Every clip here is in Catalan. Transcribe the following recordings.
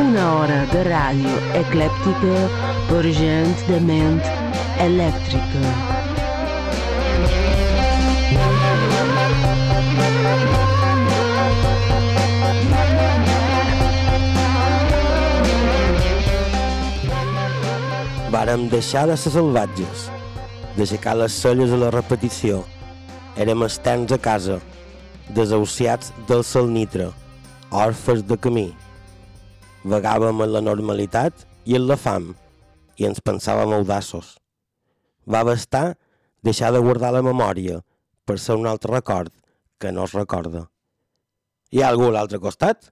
Una hora de ràdio eclèptica per gent de ment elèctrica. Vàrem deixar de ser salvatges, d'aixecar les celles a la repetició. Érem estens a casa, desahuciats del salnitre, orfes de camí. Vagàvem en la normalitat i en la fam, i ens pensàvem audaços. Va bastar deixar de guardar la memòria per ser un altre record que no es recorda. Hi ha algú a l'altre costat?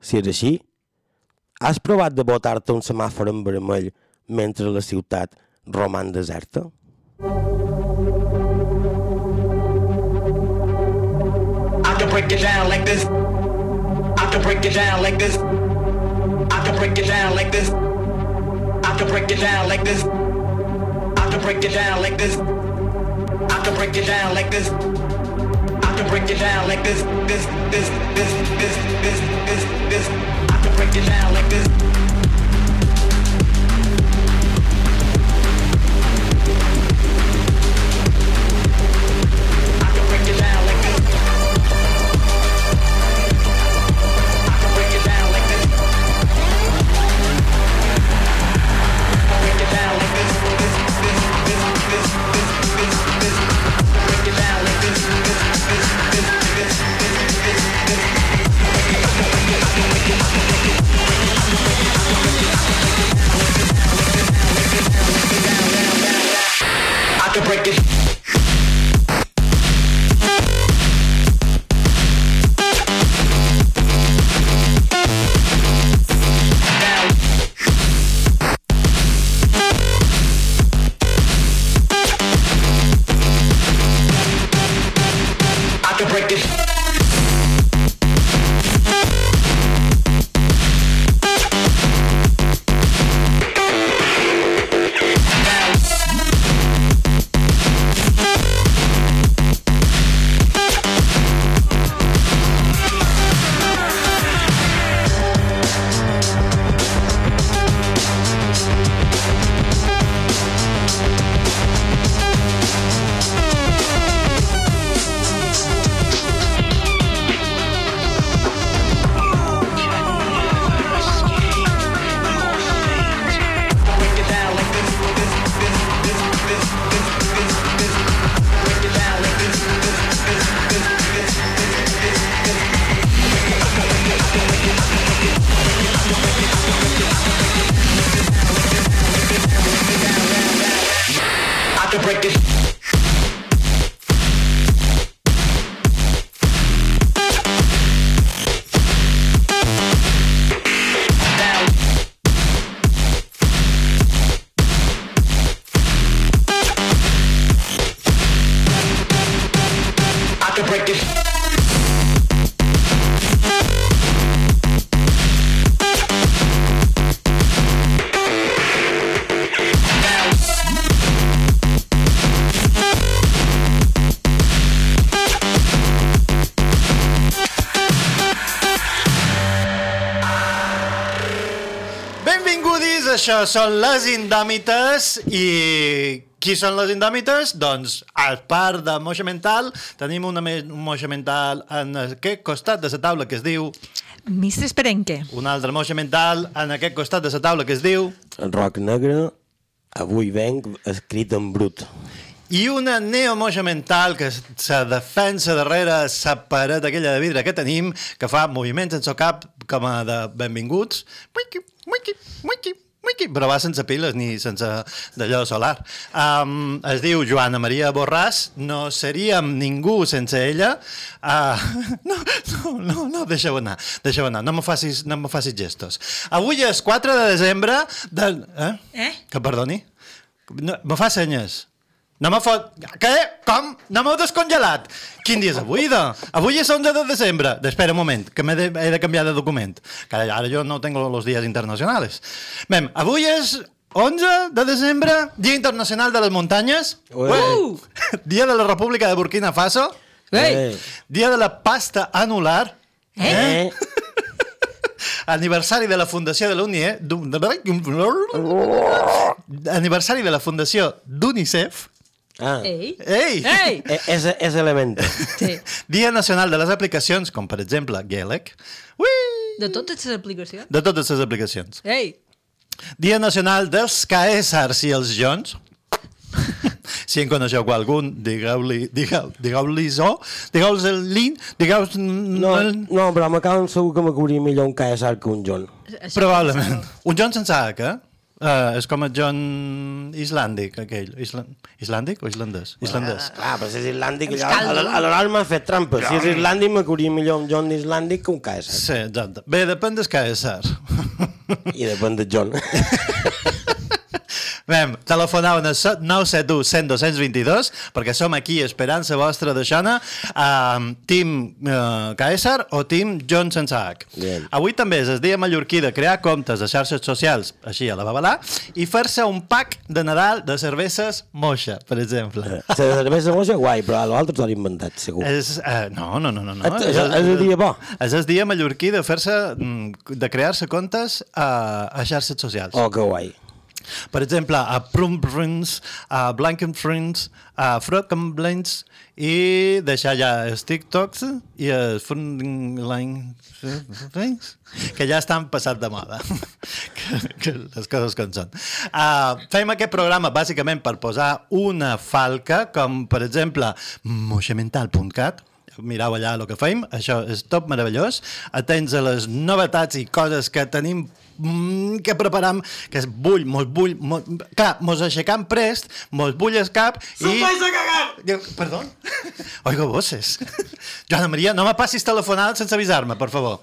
Si és així, has provat de botar-te un semàfor en vermell mentre la ciutat roman deserta? I can break it down like this. I can break it down like this. I can break it down like this. I can break it down like this. I can break it down like this. I can break it down like this. I can break it down like this. This, this, this, this, this, this, this. I can break it down like this. Això són les Indòmites i qui són les Indòmites? Doncs, a part de Moixa Mental, tenim una me un Moixa Mental en aquest costat de la taula que es diu Mistres Perenque. un altre Moixa Mental en aquest costat de la taula que es diu El roc negre, avui venc escrit en brut. i una neomoja mental que se defensa darrere la paret aquella de vidre que tenim, que fa moviments en el cap com a de benvinguts. Muiqui, muiqui, muiqui, Miqui, però va sense piles ni sense d'allò solar. Um, es diu Joana Maria Borràs, no seríem ningú sense ella. Uh, no, no, no, no, deixa-ho anar, deixa-ho anar, no me facis, no me facis gestos. Avui és 4 de desembre de... Eh? Eh? Que perdoni? No, me fa senyes. No me fot... Què? Com? No m'heu descongelat? Quin dia és avui, de? Avui és 11 de desembre. Espera un moment, que m'he de, he de canviar de document. Que ara jo no tengo los días internacionales. Bem, avui és 11 de desembre, Dia Internacional de les Muntanyes. Ué. Uh! Dia de la República de Burkina Faso. Ei! Dia de la pasta anular. Eh? Eh? Aniversari de la Fundació de la UNIE... Aniversari de la Fundació d'UNICEF. Ah. Ei! Ei! Ei! Eh, És, és element. Sí. Dia Nacional de les Aplicacions, com per exemple Gaelic. Ui! De totes les aplicacions. De totes les aplicacions. Ei! Dia Nacional dels Caesars i els Jones. si en coneixeu algun, digueu-li digueu, digueu-li-ho, digueu-los el link, digueu No, no però m'acaben segur que m'acuria millor un KSR que un John. Això Probablement. Un John sense H, eh? Uh, és com el John islàndic, aquell. Isla... Islàndic o islandès? Islandès. Clar, però si és islàndic, Els allò, caldos. a l'hora m'ha fet trampa. Si és islàndic, m'acuria millor un John islàndic que un KSR. Sí, exacte. Bé, depèn del Caesar. I depèn de John. Vam, telefonaven al 971 100 222 perquè som aquí esperant la vostra deixona um, Team uh, Caesar o Team John sense H. Bien. Avui també és el dia mallorquí de crear comptes de xarxes socials, així a la babalà, i fer-se un pack de Nadal de cerveses moixa, per exemple. La cervesa moja, guai, però l'altre t'ho han inventat, segur. És, uh, no, no, no, no. no. És- és el dia bo. És el dia mallorquí de fer-se, mm, de crear-se comptes a, a xarxes socials. Oh, que guai. Per exemple, a Prum Friends, a Blanken Friends, a Frocken Blends i deixar ja els TikToks i els Funding Things que ja estan passat de moda. Que, que les coses com són. Uh, fem aquest programa bàsicament per posar una falca com per exemple moixamental.cat mirau allà el que fem, això és top meravellós, atents a les novetats i coses que tenim mm, que preparam, que es bull, mos bull, mos, clar, mos aixecam prest, mos bull el cap i... a cagar! Perdó? Oigo voces. Joana Maria, no me passis telefonat sense avisar-me, per favor.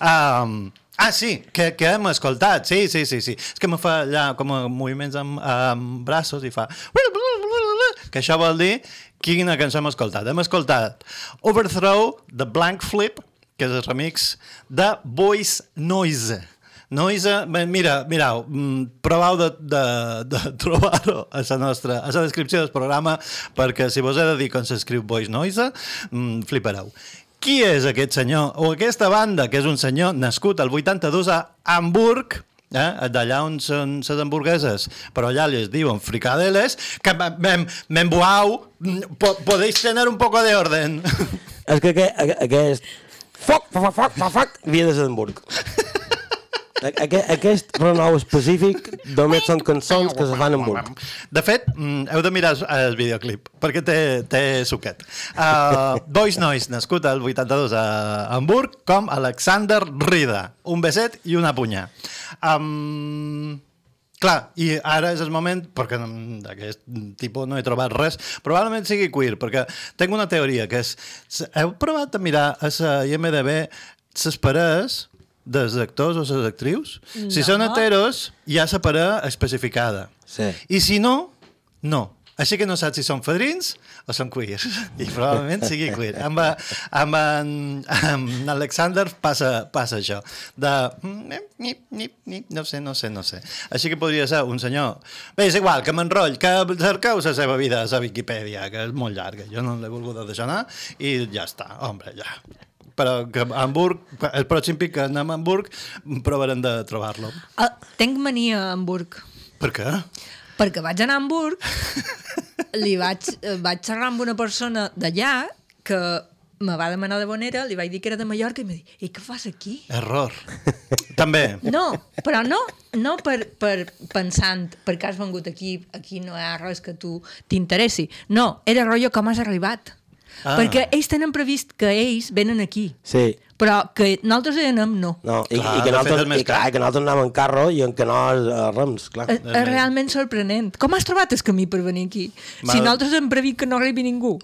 Um, ah, sí, que, que hem escoltat. Sí, sí, sí, sí. És que me fa allà com a moviments amb, amb braços i fa... Que això vol dir quina cançó hem escoltat. Hem escoltat Overthrow, The Blank Flip, que és el remix de Voice Noise. Noise, mira, mirau, mm, provau de, de, de trobar-ho a la nostra, a la descripció del programa, perquè si vos he de dir com s'escriu Voice Noise, mm, flipareu. Qui és aquest senyor, o aquesta banda, que és un senyor nascut al 82 a Hamburg, eh? d'allà on són les hamburgueses, però allà les diuen fricadeles, que m'embuau, po podéis tener un poco de orden. És que aquest, aquest foc, foc, foc, foc, foc, havia de ser. Aquest, aquest pronou específic només són cançons que se fan en Hamburg. De fet, mm, heu de mirar el videoclip, perquè té, té suquet. Uh, Boys Noise, nascut al 82 a Hamburg, com Alexander Rida. Un beset i una punya. Um, clar, i ara és el moment, perquè mm, d'aquest tipus no he trobat res, probablement sigui queer, perquè tinc una teoria, que és... Heu provat a mirar a la IMDB les dels actors o les actrius? Si No. són heteros, hi ha la parella especificada. Sí. I si no, no. Així que no saps si són fadrins o són queers. I probablement sigui queer. Amb, amb, en, amb Alexander passa, passa això. De... mm, Nip, nip, nip, no sé, no sé, no sé. Així que podria ser un senyor... Bé, és igual, que m'enroll, que cerqueu la seva vida a la Viquipèdia, que és molt llarga. Jo no l'he volgut deixar anar i ja està, hombre, ja. Però que a Hamburg, el pròxim pic que anem a Hamburg, provarem de trobar-lo. Ah, tenc mania a Hamburg. Per què? Perquè vaig anar a Hamburg, li vaig, eh, vaig xerrar amb una persona d'allà que me va demanar de bonera, li vaig dir que era de Mallorca i em va dir, i què fas aquí? Error. També. No, però no, no per, per pensant perquè has vengut aquí, aquí no hi ha res que tu t'interessi. No, era rotllo com has arribat. Ah. Perquè ells tenen previst que ells venen aquí. Sí. Però que nosaltres hi anem, no. No, i, Clar, i, que nosaltres, és i, clar, que nosaltres anàvem en carro i en canó a, a rems, clar. És, és realment sorprenent. Com has trobat el camí per venir aquí? Mal. Si nosaltres hem previst que no arribi ningú.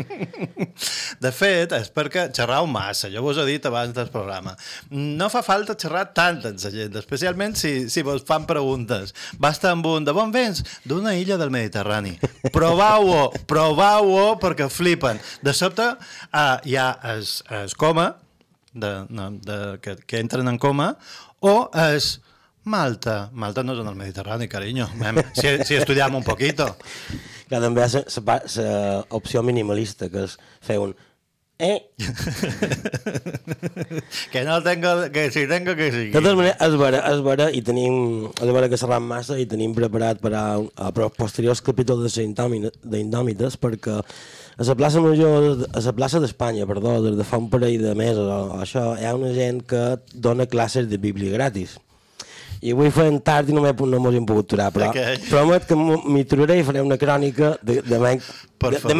De fet, és perquè xerrau massa, jo vos he dit abans del programa. No fa falta xerrar tant amb la gent, especialment si, si vos fan preguntes. Basta amb un de bon vents d'una illa del Mediterrani. Provau-ho, provau-ho perquè flipen. De sobte uh, hi ha es, es coma, de, no, de, que, que entren en coma, o és Malta. Malta no és en el Mediterrani, carinyo. Si, si estudiam un poquito. Clar, també hi ha la opció minimalista, que és fer un... Eh? que no tengo, que si tengo que De seguir. totes maneres, és vera, és vera, i tenim, és vera que xerram massa i tenim preparat per a, a posteriors capítols d'Indòmites perquè a la plaça Major, a la plaça d'Espanya, perdó, des de fa un parell de mesos o, o això, hi ha una gent que dona classes de Bíblia gratis. I avui fem tard i no m'he no hem pogut aturar, però Ok. promet que m'ho- m'hi aturaré i faré una crònica de, de, men, Per de, de, favor.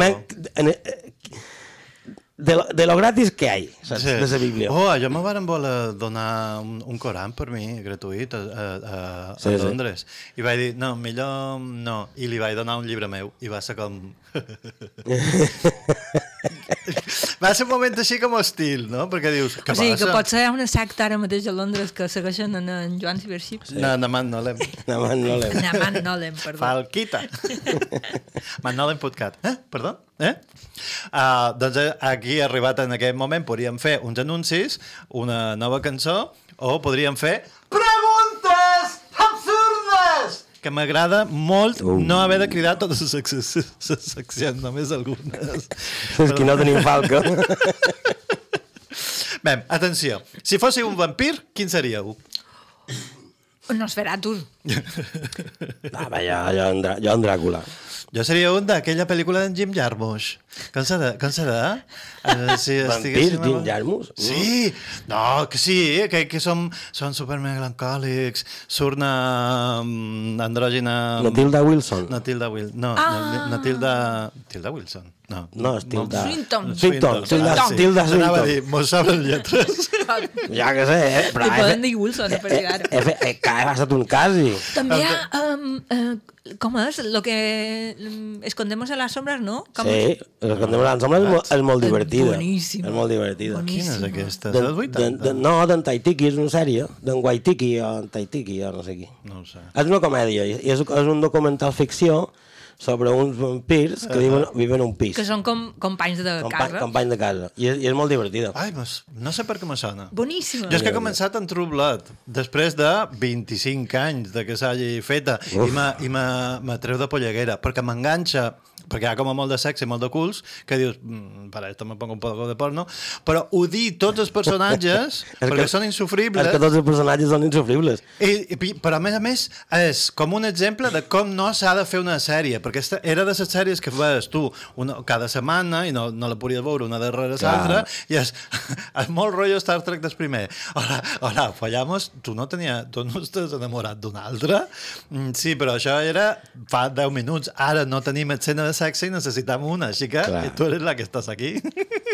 De, lo, de lo gratis que hi ha, saps? de la Bíblia. Oh, jo me varen voler donar un, un Coran per mi, gratuït, a, a, a, Sí, a sí. Londres. I vaig dir, no, millor no. I li vaig donar un llibre meu. I va ser com... va ser un moment així com hostil, no? Perquè dius, què o sigui, passa? que potser hi ha una secta ara mateix a Londres que segueixen en, en Joan Cibership. Sí. No, no, man, no l'hem... No, man, no l'hem. Naman Nolen, perdó. Falquita. Man, no l'hem podcast. Eh? Perdó? Eh? Uh, doncs eh, aquí, arribat en aquest moment, podríem fer uns anuncis, una nova cançó, o podríem fer preguntes absurdes! Que m'agrada molt Uh. no haver de cridar totes les sec- les seccions, només algunes. És que no tenim falca. Bé, atenció. Si fóssiu un vampir, quin seríeu? Nosferatu. Ah, va, jo, jo, en, jo en Dràcula. Jo seria un d'aquella pel·lícula d'en Jim Jarmusch. Com serà? Com serà? Eh, si Vampir, Jim amb- Jarmusch? Sí! No, que sí, que, que som, som super melancòlics. Surt una um, andrògina... Matilda Wilson. Natilda Wilson. No, Ah. Natilda... Tilda Wilson? No, No, és Tilda... Swinton. Swinton. Tilda, Ah, sí. Tilda Anava a Swinton. dir, mos saben lletres. Ja que sé, eh? Però he poden dir Wilson, a d'ara. he, he, he, que he passat un cas i... També hi ha... Um, uh, com és? Lo que um, escondemos en las sombras, no? Com Sí, que andem a l'ensemble és, molt- és molt És divertida. boníssima. És molt divertida. Boníssima. Quina és aquesta? De, de, 80? de, no, d'en Taitiki, és una sèrie, d'en Waitiki o en Taitiki, o no sé qui. No ho sé. És una comèdia, i és, és un documental ficció sobre uns vampirs que viuen, viven en un pis. Que són com companys de Compa casa. company de casa. I és, i és molt divertida. Ai, mas, no sé per què me sona. Boníssima. Jo és que he començat en True Blood, després de 25 anys de que s'hagi feta, Uf. i me- i me- m'atreu de polleguera, perquè m'enganxa, perquè hi ha com a molt de sexe i molt de culs, que dius, mm, para esto me pongo un poco de porno, però odir tots els personatges, perquè són insufribles, És que tots els personatges són insufribles. i, i, però a més a més és com un exemple de com no s'ha de fer una sèrie, perquè esta era de les sèries que feies tu una, cada setmana i no, no la podies veure una darrere l'altra i és, és molt rotllo Star Trek del primer. Hola, hola, fallamos, tu no, tenia, tu no estàs enamorat d'un altre? Mm, Sí, però això era fa 10 minuts. Ara no tenim escena de sexe i necessitam una, així que Clar. tu eres la que estàs aquí.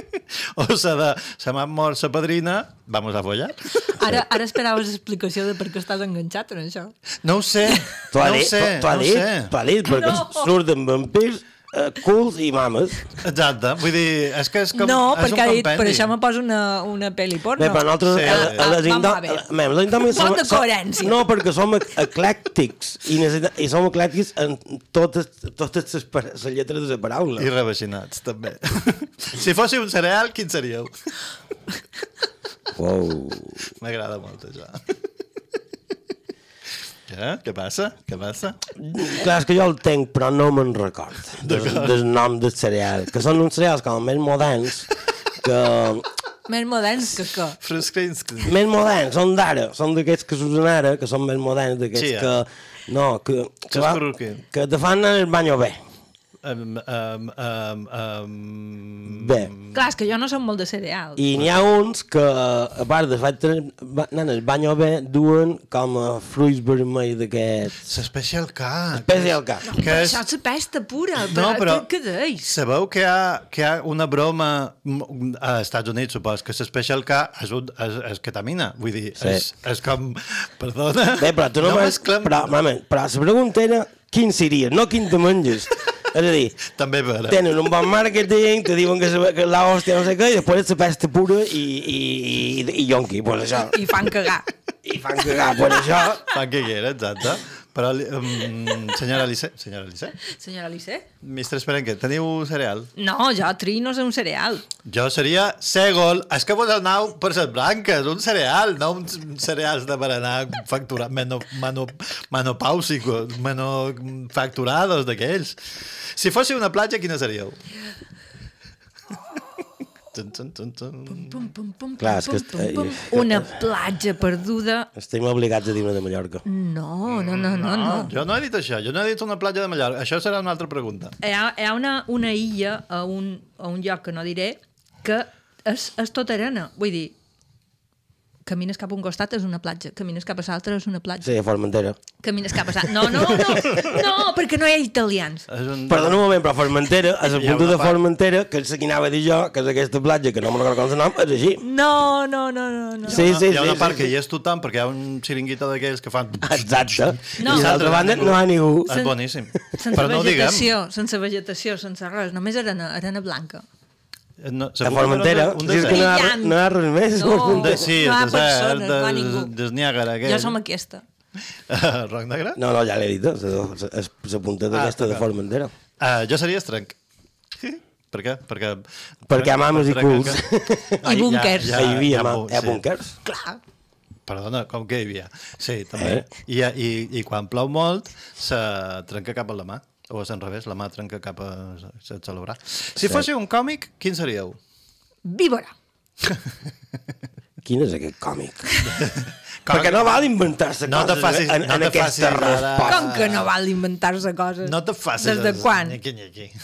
o s'ha de, se m'ha mort sa padrina, vamos a follar. Ara, ara esperaves explicació de per què estàs enganxat en això. No ho sé, T'ho ha no ho dit, sé, t'ho ha no ho dit, sé. ha dit, perquè No. surten vampirs, eh, culs i mames. Exacte, vull dir, és que és com... no, és perquè ha dit, per això me poso una, una pel·li porno. Bé, però nosaltres... Sí. A, a, les a. Mem, les indòmites Falta coherència. No, perquè som ec- eclèctics i, i som eclèctics en totes, totes les, les lletres de la paraula. I rebaixinats, també. si fóssiu un cereal, quin seríeu? Wow. M'agrada molt, això. Què? Què passa? Què passa? Clar, és que jo el tenc, però no me'n record del, del nom del cereal, que són uns cereals com més moderns, que Més moderns que què? Fruskrinsk. més moderns, són d'ara, són d'aquests que s'usen ara, que són més moderns, d'aquests Sí, eh? que... No, que, que, Que va, corruquen. que te fan el banyo bé. Um, um, um, um, Bé, Clar, és que jo no som molt de cereals. i n'hi ha uns que, a part de fet, nen, el banyo bé duen com a fruits vermells d'aquests... L'Special K. Special K. No, que però és- això és pesta pura. No, però Què, què deis? sabeu que hi, ha, que hi ha una broma a Estats Units, supos, que l'Special K és, un, és, és ketamina. Vull dir, Sí. és, és com... Perdona. Bé, però tu no, no no mesclem... Però, mama, però la pregunta era quin seria, no quin te menges. És a dir, També vera. tenen un bon màrqueting, te diuen que, se- que la hòstia no sé què, i després és la pesta pura i, i, i, i yonqui, pues això. I fan cagar. I fan cagar, pues això. Fan que era, exacte. Però, um, senyora Alice, senyora Alice, Senyora Alice? Mistre Esperenque, teniu cereal? No, jo tri no sé un cereal. Jo seria Segol. És que vos anau per les branques, un cereal, no uns cereals de berenar facturat, meno, mano, manopàusicos, manufacturados d'aquells. Si fóssiu una platja, quina seríeu? Tun, tun, tun, tun. Pum, pum, pum, Clar, és pum, que pum, pum. eh, Una platja perduda. Estem obligats a dir una de Mallorca. No, no, no, no, no. Jo no he dit això, jo no he dit una platja de Mallorca. Això serà una altra pregunta. Hi ha, hi ha una, una illa a un, a un lloc que no diré que és, és tot arena. Vull dir, camines cap a un costat és una platja, camines cap a l'altre és una platja. Sí, a Formentera. Camines cap a l'altre... No, no, no, no, perquè no hi ha italians. És un... Perdona un moment, però Formentera, a la Hi ha punta una de part- Formentera, que és la que anava a dir jo, que és aquesta platja, que no me'n recordo el nom, és així. No, no, no, no. no. Sí, sí, hi ha sí. una part sí, que hi és tothom, perquè hi ha un xiringuito d'aquells que fan... Exacte. No. I d'altra banda no hi ha ningú. És boníssim. Sense Però no vegetació, sense vegetació, sense res, només arena, arena blanca. No, A Formentera, un si és que no hi ha, no ha res més. No. Un de, sí, No hi ha el desert persones, no hi ha des, ningú. des Niàgara. Aquell. Jo som aquesta. Roc negre? No, no, ja l'he dit, és és la punta d'aquesta de d'acord. Formentera. Uh, jo seria estrenc. Per què? Perquè... Perquè a mames i culs. I búnkers. Ja, hi havia ja, eh, sí. búnkers. Clar. Perdona, com que hi havia? Sí, també. Eh? I, i, I quan plou molt, se trenca cap a la mà. O és al revés, la mà trenca cap a se celebrar. Si fóssiu un còmic, quin seríeu? Víbora. Quin és aquest còmic? Perquè no val inventar-se No te coses facis- en, no en te aquesta facis resposta. Com que no val inventar-se coses? No te facis... Des de quan? Nyiqui-nyiqui.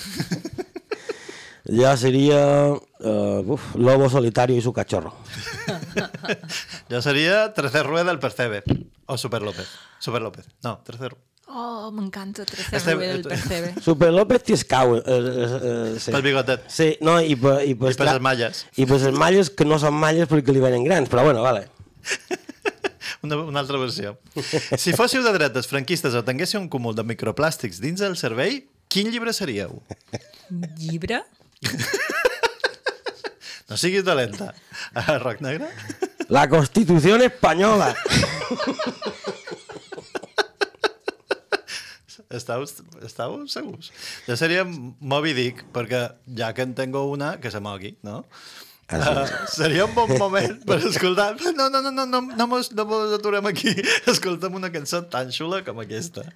Ja seria uh, uf, Lobo Solitario y su cachorro. Jo seria Tercer Rueda del Percebe. O Super López. Super López. No, Tercer... Oh, m'encanta Tercer Este- Rubé del Percebe. Super López t'hi escau. Eh, eh, eh, sí. Pel bigotet. Sí, no, i per, i per, I per les malles. I per les malles que no són malles perquè li venen grans, però bueno, vale. Una, una altra versió. Si fóssiu de dretes franquistes o tinguéssiu un cúmul de microplàstics dins el cervell, quin llibre seríeu? Llibre? No siguis dolenta. A Roc Negre? La Constitución Española. Estau, estau segurs? Jo seria Moby Dick, perquè ja que en tengo una, que se mogui, no? Uh, seria un bon moment per escoltar... No, no, no, no, no, no, mos, no mos aturem aquí. Escolta'm una cançó tan xula com aquesta.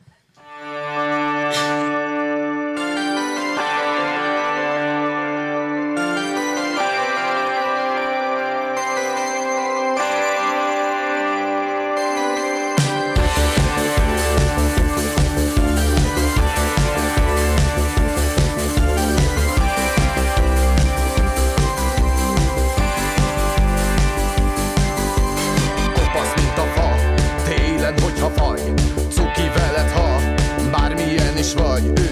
God.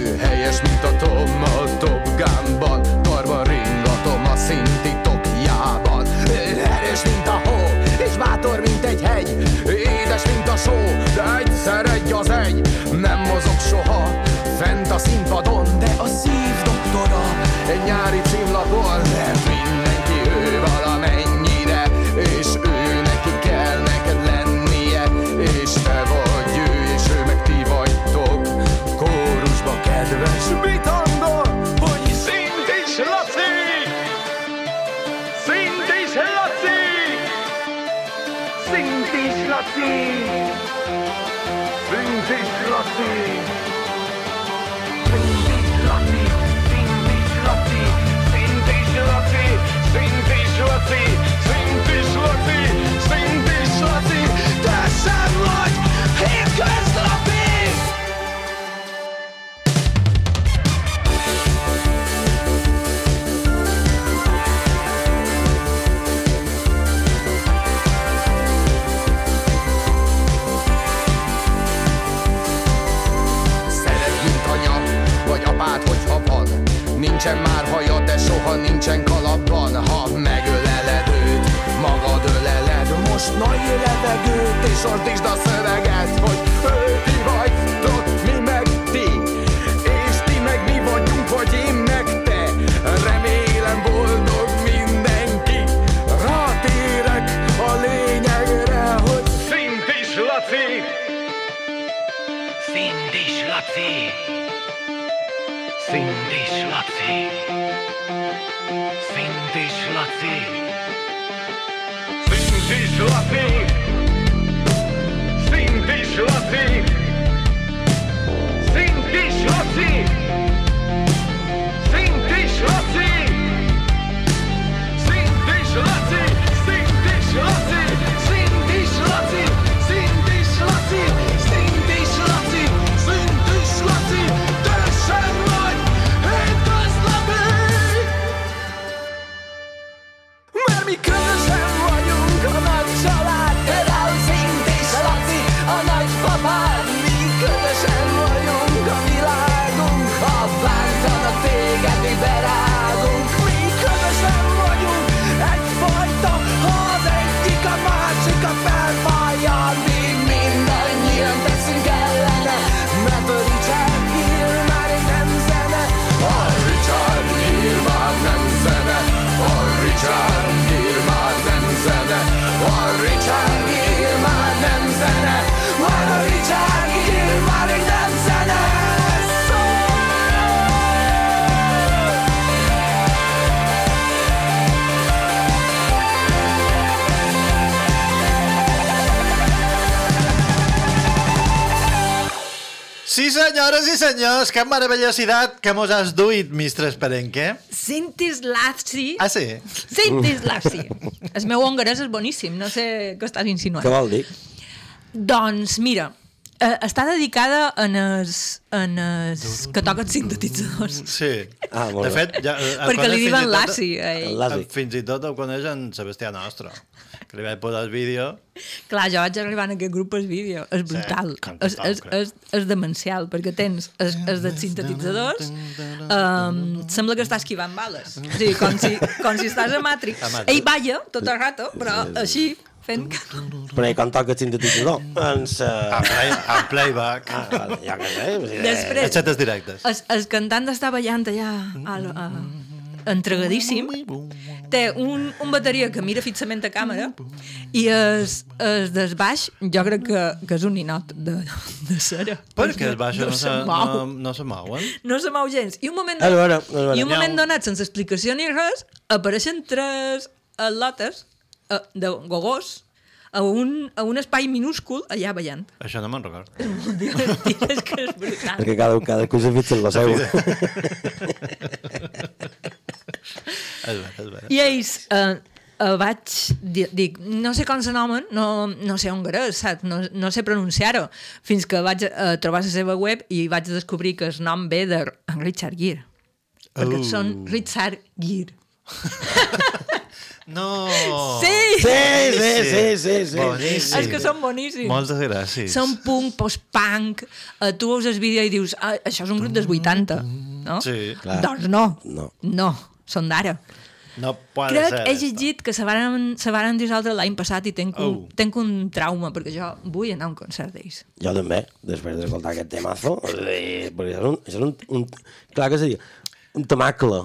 Soha nincsen kalapban Ha megöleled őt, magad öleled. Most nagy levegőt és ordítsd a szöveget Hogy tysięcy złotych Syn tysięcy Syn tysięcy Sí, senyores i senyors, que meravellosidad que mos has duit, mistres Perenque. Sintis Laci. Ah, sí? Sintis Laci. El meu hongarès és boníssim, no sé què estàs insinuant. Què vol dir? Doncs mira, eh, està dedicada en els, en els que toquen sintetitzadors. Sí. Ah, molt de bé. fet, ja, el Perquè li diuen i tot- Lassi. a ell. El Lassi. Fins i tot el coneix en Sebastià Nostro, que li vaig posar el vídeo. Clar, jo vaig arribar en aquest grup el vídeo. És brutal. com és, és, és, és demencial, perquè tens els, els dels sintetitzadors, um, sembla que estàs esquivant bales. O sigui, com si, com si estàs a Matrix. A Matrix. Ell balla tot el rato, però així, fent... Però i quan toca el sintetitzador? Doncs... En, Uh... play, en playback. Ah, vale, ja que sé. Després, Aixetes directes. el, el cantant està ballant allà a, a, entregadíssim té un, un bateria que mira fixament a càmera i es, es des baix jo crec que, que és un ninot de, de cera Per què els baixos no, se se, no, mou. no se mouen? no se mou gens i un moment, A veure, a veure. i un moment donat sense explicació ni res apareixen tres atletes eh, de gogós a un, a un espai minúscul allà ballant Això no me'n record. és que és brutal Perquè cada, cada cosa fixa en la seu. És bé, és bé. I ells eh, eh, vaig dir, dic, no sé com s'anomen, no, no sé hongarès, saps? No, no sé pronunciar-ho, fins que vaig eh, trobar la seva web i vaig descobrir que el nom ve de Richard Gere. Perquè Oh. són Richard Gere. No! Sí! Sí, sí, sí, sí, sí. Boníssim. És que són boníssims. Moltes gràcies. Són punk, post-punk, eh, tu veus el vídeo i dius, ah, això és un grup dels 80, no? Sí. Clar. Doncs no, No. no, són d'ara. No pot Crec, ser. he llegit que se varen, se varen dissoldre l'any passat i tenc un, Oh. tenc un trauma, perquè jo vull anar a un concert d'ells. Jo també, després d'escoltar aquest temazo, eh, perquè és un, és un, un, clar que seria, un temacle.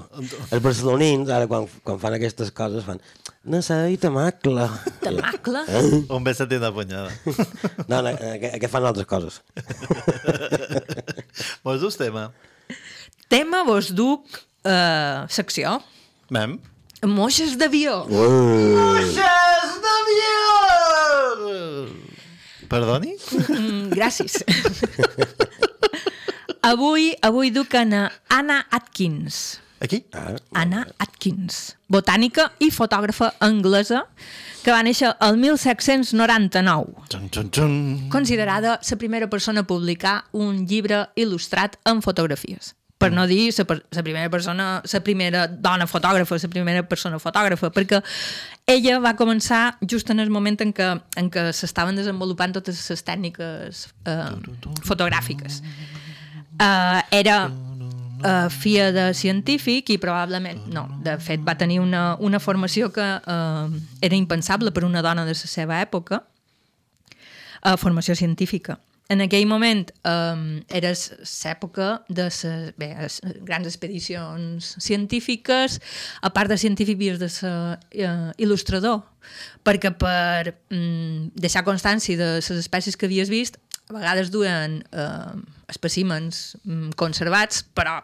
Els barcelonins, ara, quan, quan fan aquestes coses, fan, no sé, i temacle. Temacle? Eh? Un beset i una punyada. No, no, aquest, aquest fan altres coses. Vols dus tema? Tema vos duc eh, secció. Mem? Moixes d'avió. Ui. Perdoni? Mm, gràcies. avui, avui duc a Anna Atkins. Aquí? Ah, Anna Atkins, botànica i fotògrafa anglesa que va néixer el 1799. Xun, xun, xun. considerada la primera persona a publicar un llibre il·lustrat en fotografies. Per no dir la, la primera persona, la primera dona fotògrafa, la primera persona fotògrafa, perquè ella va començar just en el moment en què, en què s'estaven desenvolupant totes les tècniques eh, fotogràfiques. Uh, era uh, fia de científic i probablement, no, de fet va tenir una, una formació que uh, era impensable per una dona de la seva època, uh, formació científica. En aquell moment um, era l'època de ses, bé, es, grans expedicions científiques, a part de científic de ser uh, il·lustrador, perquè per um, deixar constància de les espècies que havies vist, a vegades duen uh, espècimens um, conservats, però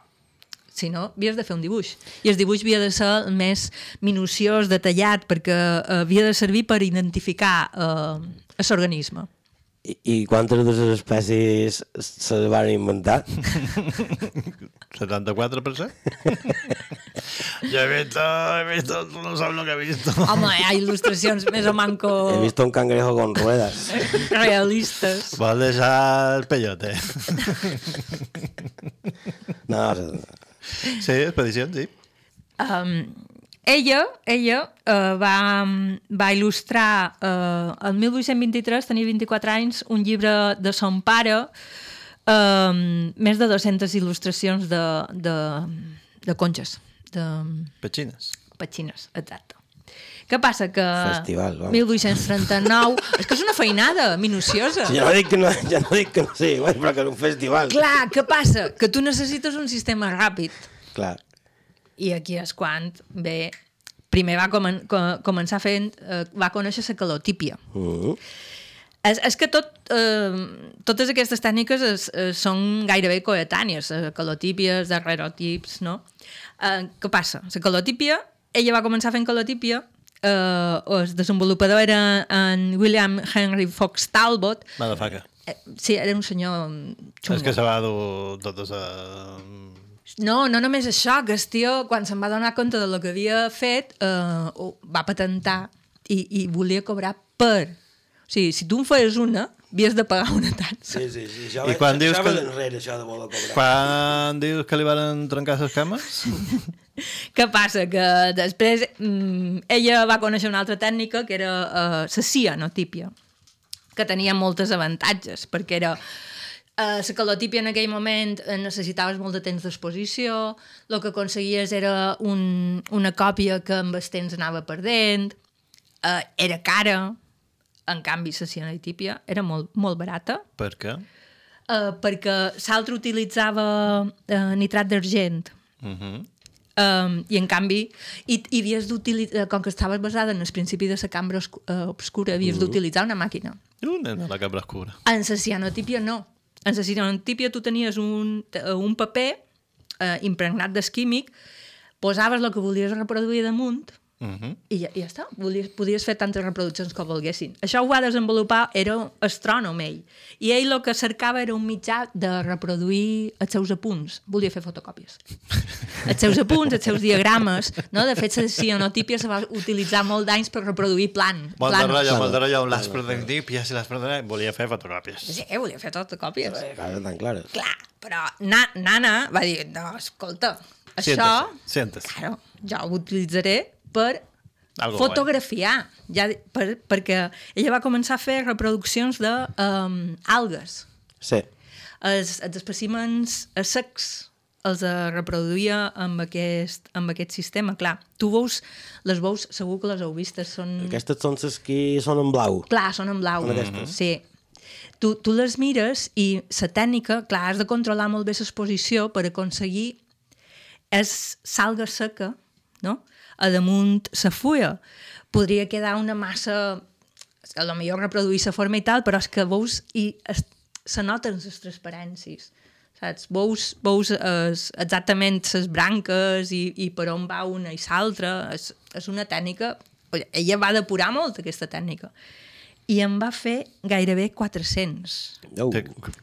si no, havies de fer un dibuix. I el dibuix havia de ser més minuciós, detallat, perquè uh, havia de servir per identificar uh, l'organisme. I, I quantes de les espècies se van inventar? 74%? ja he vist, he vist, no sap el que he vist. Home, hi ha il·lustracions més o manco He vist un cangrejo con ruedas. realistes. Vol deixar el peyote. No, no, Sí, expedicions, sí. Um, ella ella uh, va, va il·lustrar uh, el 1823, tenia 24 anys, un llibre de son pare, um, més de 200 il·lustracions de, de, de conxes, de Petxines. petxines, exacte. Què passa? Que Festival, vamos. 1839... és que és una feinada minuciosa. Ja no dic que no, ja no, dic que no sí, però que és un festival. Clar, què passa? Que tu necessites un sistema ràpid. Clar. I aquí és quan, bé, primer va comen co començar fent, eh, va conèixer la calotípia. Mm -hmm. És, és que tot, eh, totes aquestes tècniques es, eh, són gairebé coetànies, eh, calotípies, daguerrotips, no? Eh, què passa? La calotípia, ella va començar fent calotípia, eh, el desenvolupador era en William Henry Fox Talbot, Motherfucker. eh, sí, era un senyor xungo. És que se va dur totes a... No, no només això, que el tio, quan se'n va donar compte de lo que havia fet, eh, ho va patentar i, i volia cobrar per. O sigui, si tu en feies una, havies de pagar una taxa. Sí, sí, sí. Això, I quan dius que- va d'enrere, això de voler cobrar. Quan dius que li van trencar les cames? Què passa? Que després mm, ella va conèixer una altra tècnica que era uh, la cianotípia, que tenia moltes avantatges, perquè era uh, la calotípia en aquell moment eh, necessitaves molt de temps d'exposició, el que aconseguies era un, una còpia que amb el temps anava perdent, uh, era cara, en canvi la cianotípia era molt, molt barata, Per què? uh, perquè l'altre utilitzava uh, nitrat d'argent, Uh -huh. Um, I en canvi, i, i havies d'utilitzar, com que estaves basada en el principi de la cambra uh, obscura, havies d'utilitzar una màquina. Uh, nena, la cabra escura. En la cianotípia no. En la cianotípia tu tenies un, eh, un paper uh, impregnat d'esquímic, posaves el que volies reproduir damunt Uh -huh. i ja, i ja està. Volies, podies fer tantes reproduccions com volguessin. Això ho va desenvolupar, era astrònom ell. I ell el que cercava era un mitjà de reproduir els seus apunts. Volia fer fotocòpies. els seus apunts, els seus diagrames. No? De fet, la cianotípia se va utilitzar molt d'anys per reproduir plan. Molt de plans. rotllo, molt de rotllo, les prototipes i les prototipes. Volia fer fotocòpies. Sí, volia fer fotocòpies. Claro, tan claro. Clar, però na, Nana va dir, no, escolta, això... Siéntese, siéntese. Claro, jo ho utilitzaré per Algo fotografiar, ja, per, perquè ella va començar a fer reproduccions de um, algues. Sí. Els, els espècimens secs els eh, reproduïa amb aquest, amb aquest sistema. Clar, tu veus, les veus, segur que les heu vistes, són... Aquestes són les que són en blau. Clar, són en blau. Són aquestes. Sí. Tu, tu les mires i la tècnica, clar, has de controlar molt bé l'exposició per aconseguir és salga seca, no? A damunt la fulla. Podria quedar una massa... A lo millor reproduir la forma i tal, però és que veus i es, se noten les transparències saps? Veus, veus es, exactament les branques i, i per on va una i l'altra. És, és una tècnica... Ella va depurar molt aquesta tècnica. I en va fer gairebé 400. Oh. Té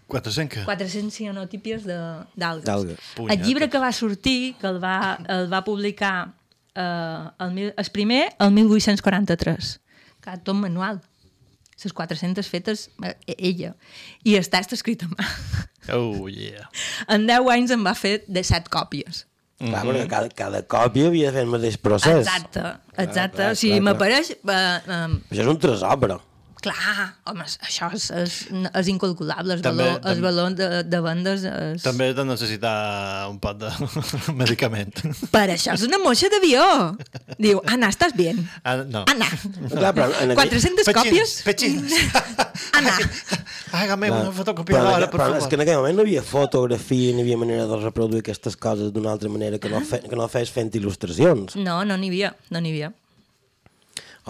400 què? 400 cianotípies. D'algues. El llibre que va sortir, que el va, el va publicar eh, el, mil- el primer, el 1843. Clar, tot manual. Les 400 fetes eh, ella. I el text escrit a mà. Oh, yeah. En 10 anys en va fer de 7 còpies. Clar, perquè cada, cada còpia havia de fer el mateix procés. Exacte, exacte. clar, o sigui, clar, m'apareix... Eh, eh, Això és un tresor, però. Clar, home, això és, és, és incalculable, el També- valor, el valor de, de vendes és... També de necessitar un pot de medicament. Per això és una moixa d'avió. Diu, Anna, estàs bien? Ah, no. Anna, Clar, però en aquell- 400 còpies? Pechins. Anna. Hágame Clar. una Però, fotocopiadora, per però favor. és que en aquell moment no havia fotografia, ni havia manera de reproduir aquestes coses d'una altra manera que no, fe, que no fes fent il·lustracions No, no n'hi havia, no n'hi havia.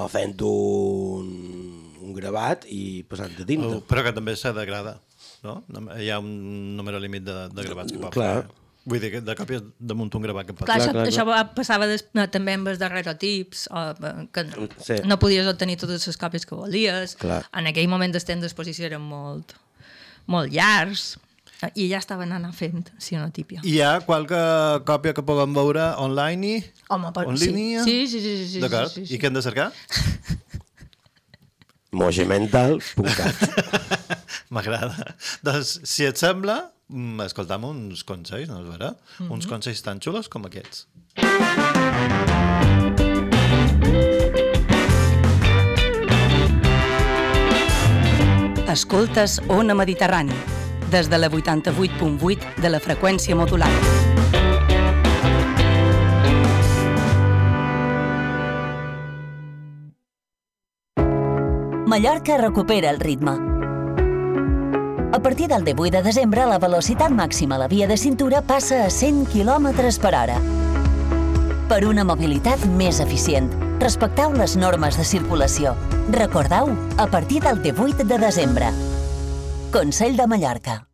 o fent un, un gravat i passant de tinta. Oh, però que també se degrada, no? Hi ha un número límit de, de gravats que pot Clar. fer. Vull dir, que de còpies damunt un gravat que pot Clar, Clar, això, clar, això va, passava des, no, també amb els daguerrotips, o, que no, Sí. no podies obtenir totes les còpies que volies. Clar. En aquell moment els temps d'exposició eren molt, molt llargs, eh, i ja estaven anant fent cianotípia. Hi ha qualque còpia que puguem veure online i... Home, per, en sí. Sí, sí, sí. sí, sí, D'acord. sí, sí, I què hem de cercar? Mogemental.cat M'agrada. doncs, si et sembla, mm, escoltam uns consells, no és vera? Mhm. Uns consells tan xulos com aquests. Escoltes Ona Mediterrani, des de la 88.8 de la freqüència modulada. Mallorca recupera el ritme. A partir del 18 de desembre, la velocitat màxima a la via de cintura passa a 100 km per hora. Per una mobilitat més eficient, respecteu les normes de circulació. Recordeu, a partir del 18 de desembre. Consell de Mallorca.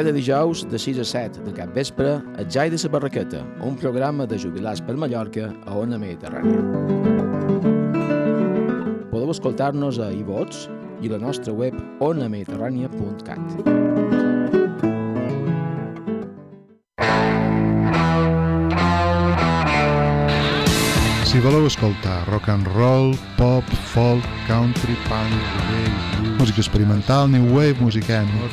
Cada dijous de 6 a 7 de cap vespre, a Jai de la Barraqueta, un programa de jubilats per Mallorca a Ona Mediterrània. Podeu escoltar-nos a iVots i la nostra web onamediterrània.cat. Si voleu escoltar rock and roll, pop, folk, country, punk, reggae, música experimental, new wave, música ambient,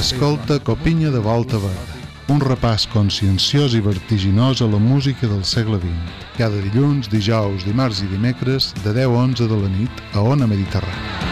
escolta Copinya de Volta Verda, un repàs conscienciós i vertiginós a la música del segle XX. Cada dilluns, dijous, dimarts i dimecres, de 10 a 11 de la nit, a Ona Mediterrània.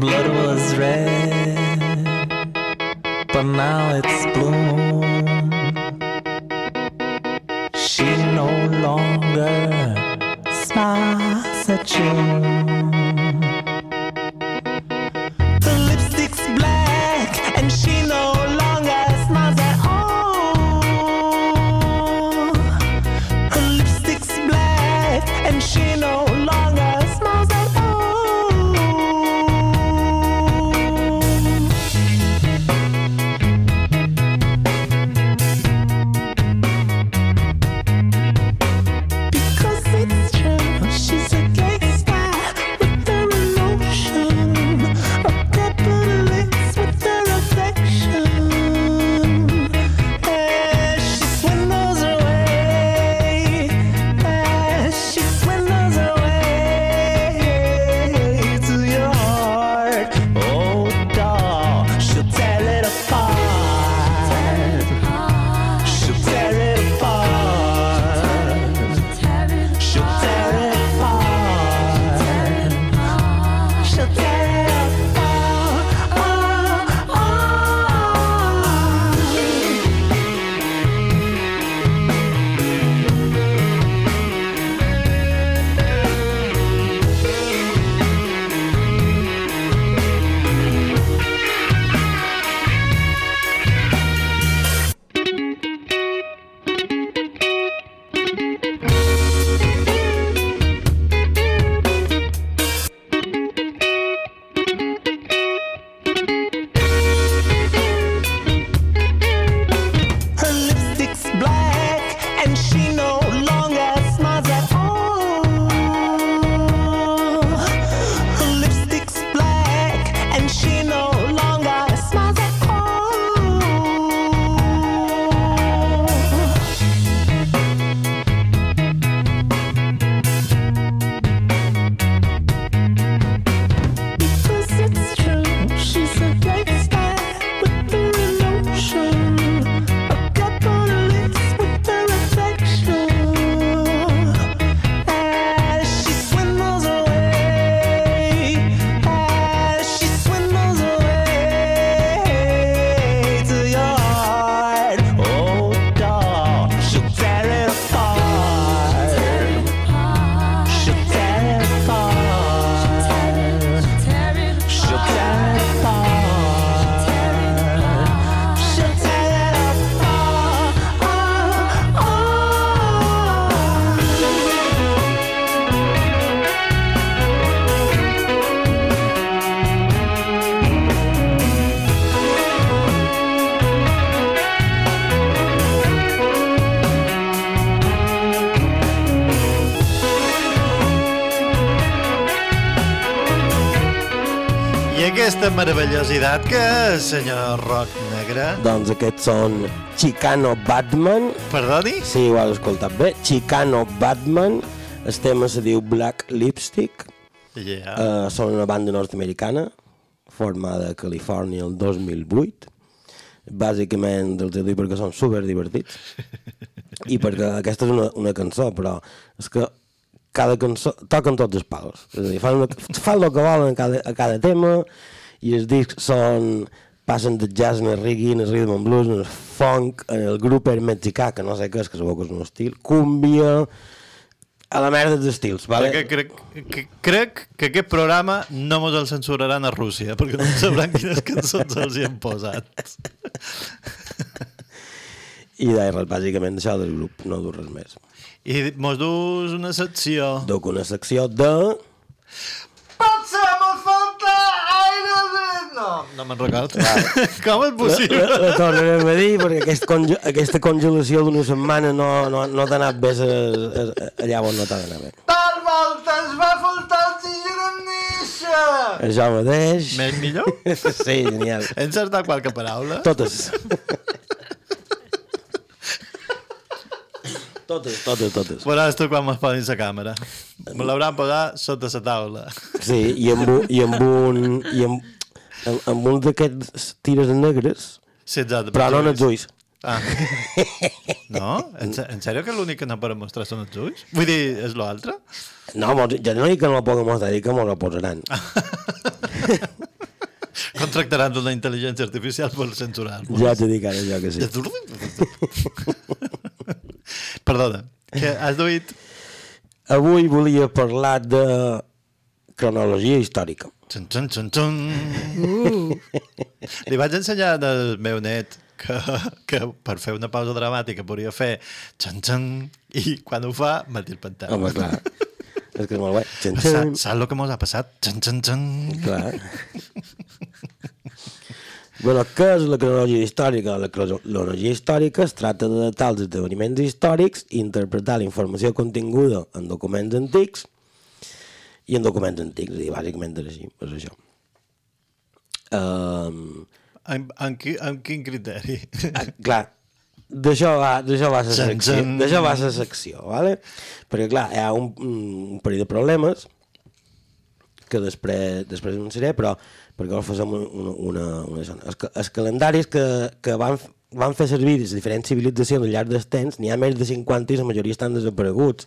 blood was red, but now it's blue. She no longer smiles at you. Aquesta meravellositat que és, senyor Roc Negre? Doncs aquests són Chicano Batman. Perdoni? Sí, ho has escoltat bé. Chicano Batman. El tema se diu Black Lipstick. Yeah. Uh, són una banda nord-americana formada a Califòrnia el 2008. Bàsicament els he dit perquè són super divertits. I perquè aquesta és una, una cançó, però és que cada cançó toquen tots els palos. És a dir, fan, una, fan el que volen a cada, a cada tema i els discs són passen de jazz en el reggae, en el rhythm and blues, en el funk, en el grup er mexicà, que no sé què és, que segur que és un estil, cumbia, a la merda d'estils, vale? Perquè crec, que, crec que aquest programa no mos el censuraran a Rússia, perquè no sabran quines cançons els hi han posat. I res, bàsicament això del grup, no dur res més. I mos dus una secció. Duc una secció de... No, no me'n recordo. Com és possible? La, la, la tornarem a dir, perquè aquest conge, aquesta congelació d'una setmana no, no, no t'ha anat bé a, a, a, allà on no t'ha d'anar bé. Per voltes va faltar oxigen en néixer! Això mateix. Més millor? sí, genial. He encertat qualque paraula? Totes. Totes, totes, totes. Veuràs tu quan me'ls posin la càmera. Me l'hauran posat sota la taula. Sí, i amb, un- i amb un... I amb, amb, amb un d'aquests tires negres, Sí, exacte. però no en els ulls. Ah. No? En, en sèrio que l'únic que no per mostrar són els ulls? Vull dir, és l'altre? No, jo no dic que no el puguin mostrar, dic que m'ho posaran. Contractaran una intel·ligència artificial per censurar-nos. Ja t'he dit ara jo que sí. Perdona, que has duit... Avui volia parlar de cronologia històrica. Xun, xun, xun, xun. Uh. Li vaig ensenyar al meu net que, que per fer una pausa dramàtica podria fer xan, xan, i quan ho fa, m'ha el pantaló. Home, clar. És que és molt guai. Saps, saps el que mos ha passat? Xan, xan, xan. Clar. Bueno, què és la cronologia històrica? La cronologia històrica es tracta de datar els esdeveniments històrics i interpretar la informació continguda en documents antics i en documents antics, dir, bàsicament és així, és això. Um, En, en, qui, en quin criteri? clar, d'això va, d'això va la secció, d'això va la secció, vale? perquè clar, hi ha un, un parell de problemes que després, després anunciaré, però perquè no fosem una, una, una, zona. Els, els calendaris que, que van, van fer servir les diferents civilitzacions al llarg del temps, n'hi ha més de 50 i la majoria estan desapareguts.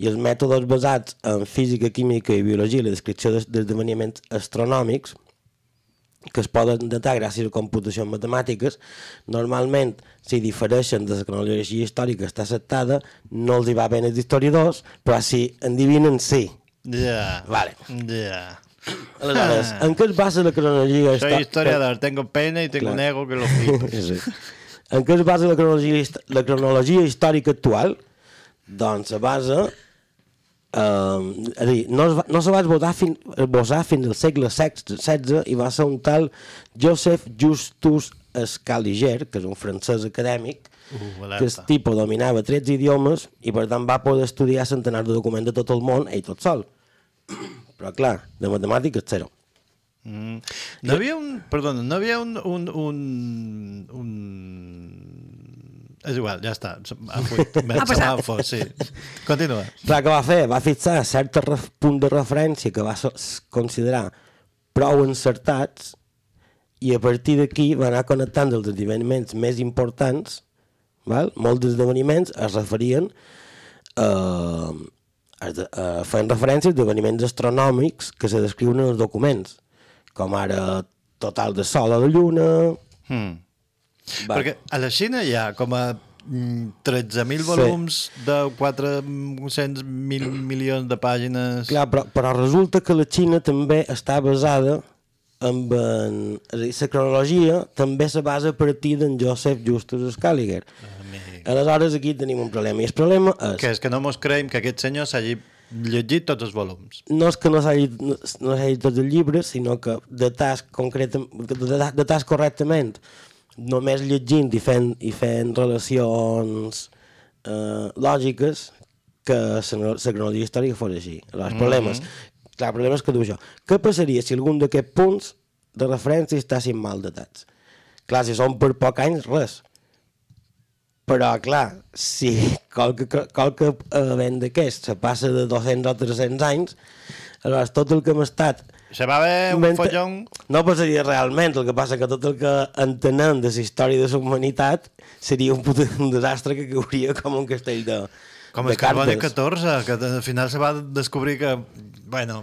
I els mètodes basats en física, química i biologia i la descripció d'es- d'esdeveniments astronòmics que es poden datar gràcies a computacions matemàtiques, normalment, si difereixen de la cronologia històrica està acceptada, no els hi va bé als historiadors, però si endivinen, sí. Ja. Vale. Ja. Aleshores, en què es basa la cronologia Soy històrica? historiador, tengo pena y tengo un ego que lo sí. En què es basa la cronologia, la cronologia històrica actual? Doncs se basa... Um, és a dir, no, es va, no se va esbotar fin, esbossar fins al segle XVI i va ser un tal Joseph Justus Scaliger, que és un francès acadèmic, Uh, que el tipus dominava 13 idiomes i per tant va poder estudiar centenars de documents de tot el món ell tot sol. Però clar, de matemàtiques zero. Mm. No havia un... Perdona, no havia un... un, un, un... És igual, ja està. Fut- me- Ha passat. fot, sí. Continua. Clar, què va fer? Va fixar certs ref, punts de referència que va considerar prou encertats i a partir d'aquí va anar connectant els esdeveniments més importants, val? molts esdeveniments es referien a, a, a feien referència a esdeveniments astronòmics que se descriuen en els documents, com ara total de sol a la lluna... Hmm. Va. Perquè a la Xina hi ha com a mm, 13.000 Sí. volums de 400 mil milions de pàgines. Clar, però, però resulta que la Xina també està basada amb en, és a dir, la cronologia també se basa a partir d'en Joseph Justus Scaliger. Aleshores aquí tenim un problema, i el problema és... Que és que no mos creiem que aquest senyor s'hagi llegit tots els volums. no és que no s'hagi no, no s'hagi tots els llibres, sinó que de tas, concreta, de, de, de tas correctament, només llegint i fent, i fent relacions eh, lògiques, que la cronologia històrica fos així. Aleshores, el problema és Clar, el problema és que diu això. Què passaria si algun d'aquests punts de referència estessin mal datats? Clar, si són per poc anys, res. Però, clar, si qualque, qualque event d'aquest se passa de 200 o 300 anys, aleshores tot el que hem estat Se va haver un Inventa- follon... no passaria realment, el que passa que tot el que entenem de la història de la humanitat seria un, puto, un desastre que cauria com un castell de, Com de el carboni cartes. 14, que al final se va descobrir que, bueno,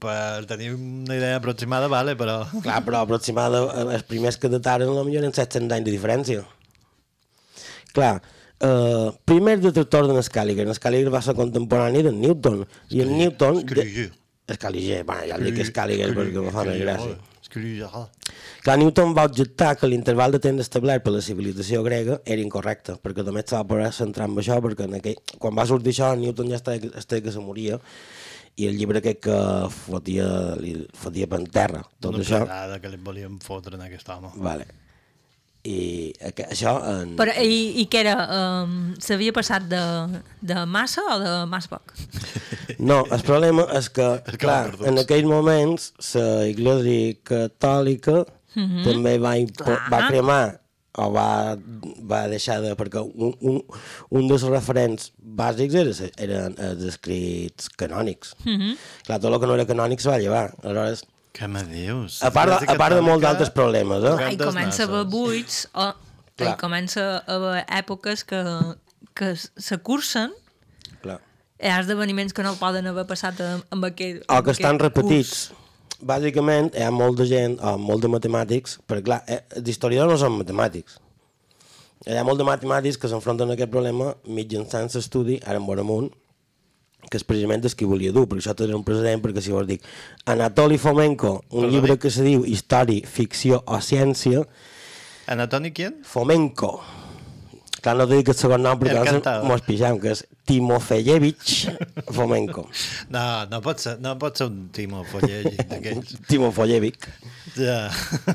per tenir una idea aproximada, vale, però... Clar, però aproximada, eh, els primers que dataren potser eren 700 anys de diferència. Clar, eh, primer detractor de Scaliger. Scaliger va ser contemporani de Newton. I en Newton... Scaliger. Scaliger, bueno, ja el dic Scaliger perquè me fa més gràcia. Clar, Newton va objectar que l'interval de temps establert per la civilització grega era incorrecte, perquè només se va poder centrar en això, perquè en aquell, quan va sortir això, Newton ja estava, estava que se moria, i el llibre aquest que fotia, li fotia per terra, tot Una això. que li volíem fotre en aquest home. Vale. I això... En... Però, i, I què era? Um, S'havia passat de, de massa o de massa poc? No, el problema és que, que clar, en aquells moments la Iglesia Catòlica Mhm. també va, va cremar o va, va deixar de... perquè un, un, un dels referents bàsics era, eren els escrits canònics. Mhm. Clar, tot el que no era canònic se va llevar. Aleshores, Què me dius? a part, de, a part de molts altres problemes, eh? Ai, comença a haver buits o Clar. i comença a haver èpoques que, que se cursen Clar. hi ha esdeveniments que no poden haver passat amb, amb aquell o que estan repetits. curs. Bàsicament, hi ha molta gent, o molt de matemàtics, perquè clar, eh, els historiadors no són matemàtics. Hi ha molt de matemàtics que s'enfronten a aquest problema mitjançant l'estudi, ara en veurem un, que és precisament el que volia dur, perquè això té un precedent, perquè si vos dic Anatoli Fomenko, un Perdoni? llibre que se diu Història, Ficció o Ciència, Anatoni quién? Fomenko. Clar, no dic el segon nom perquè llavors mos pixam, que és Timofeyevich Fomenko. No, no pot ser, no pot ser un Timo Follegi d'aquells. Timofoyevic. Ja.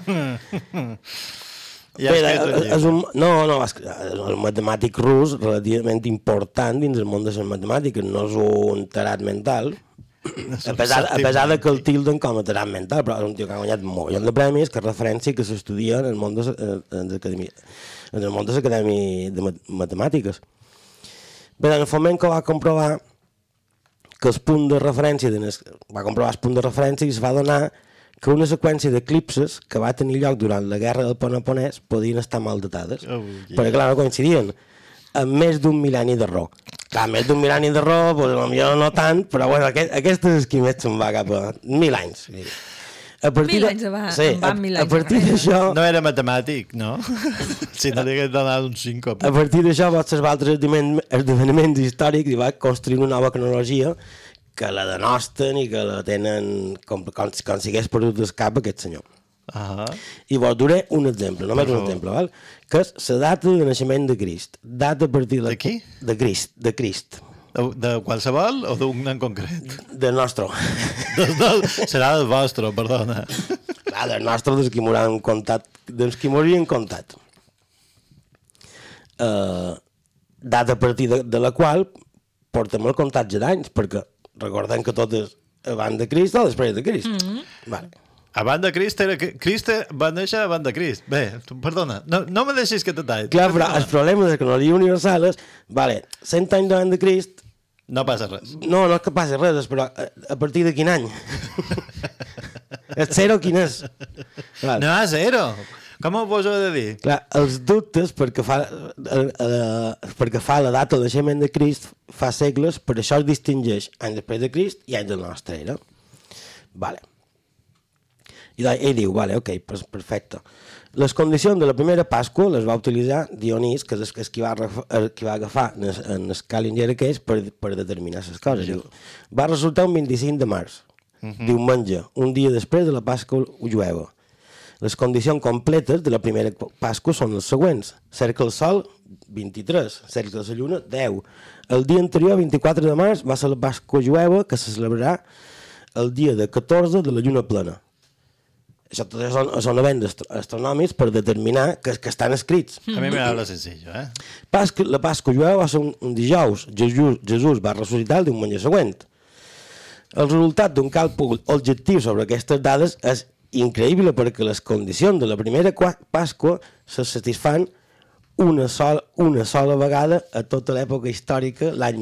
Ja Bé, un és, és un, no, no, és, és un matemàtic rus relativament important dins el món de les matemàtiques, no és un tarat mental, a pesar, a pesar de que el tilden com a tarat mental, però és un tio que ha guanyat un milió de premis, que és referència que s'estudia en el món de, eh, en el món de l'acadèmia de mat- matemàtiques. Bé, en Fomenko va comprovar que el punt de referència va comprovar el punt de referència i es va donar que una seqüència d'eclipses que va tenir lloc durant la guerra del Peloponès podien estar mal datades. Oh, yeah. Perquè, clar, no coincidien amb més d'un mil·lenni d'error. Clar, més d'un mil·lenni d'error, doncs, potser no tant, però bueno, aquest, aquest és el que més se'n va cap a mil anys. A partir Mil de- anys va- sí, van a, mil a anys partir enrere. d'això... No era matemàtic, no? si no li hagués donat un 5. A partir d'això va observar altres esdeven- esdeveniments històrics i va construir una nova cronologia que la denosten i que la tenen com, com, com si hagués perdut el cap aquest senyor. Ah. I vos duré un exemple, només un exemple, val? que és la data de naixement de Crist. Data a partir de... De qui? De Crist, de Crist. De, de qualsevol o d'un en concret? Del nostre. Del, del, serà del vostre, perdona. Clar, del nostre, dels que m'hauran contat, dels que m'haurien contat. Uh, data a partir de, de la qual portem el comptatge d'anys, perquè recordem que tot és abans de Crist o després de Crist. Mm -hmm. vale. Abans de Crist era... Crist va néixer abans de Crist. Bé, tu, perdona, no, no me deixis que te talli. Clar, però el problema de cronologia universal és, vale, 100 anys davant de Crist, No passa res. no, no és que passi res, és, però a, a partir de quin any? el zero quin és? Vale. No, a zero. Com ho vos ho he de dir? Clar, els dubtes perquè fa, eh, eh, perquè fa la data del naixement de Crist fa segles, per això es distingeix anys després de Crist i anys de la nostra era. Vale. I ell diu, vale, ok, perfecte. Les condicions de la primera Pasqua les va utilitzar Dionís, que és el que va, el que va agafar en el, en el Scalinger aquells per, per determinar les coses. Diu, va resultar un 25 de març, Mhm. diumenge, un dia després de la Pasqua jueva. Les condicions completes de la primera Pasqua són les següents. Cercle el Sol, 23. Cercle la Lluna, 10. El dia anterior, 24 de març, va ser la Pasqua jueva, que se celebrarà el dia de 14 de la Lluna plena. Això tot són, són events astro- astronòmics per determinar que, que estan escrits. A mi m'agrada senzill, eh? Pasqua, la Pasqua jueva va ser un, un dijous. Jesús, Jesús va ressuscitar el diumenge següent. El resultat d'un càlcul objectiu sobre aquestes dades és increïble perquè les condicions de la primera qua- Pasqua se satisfan una sola, una sola vegada a tota l'època històrica, l'any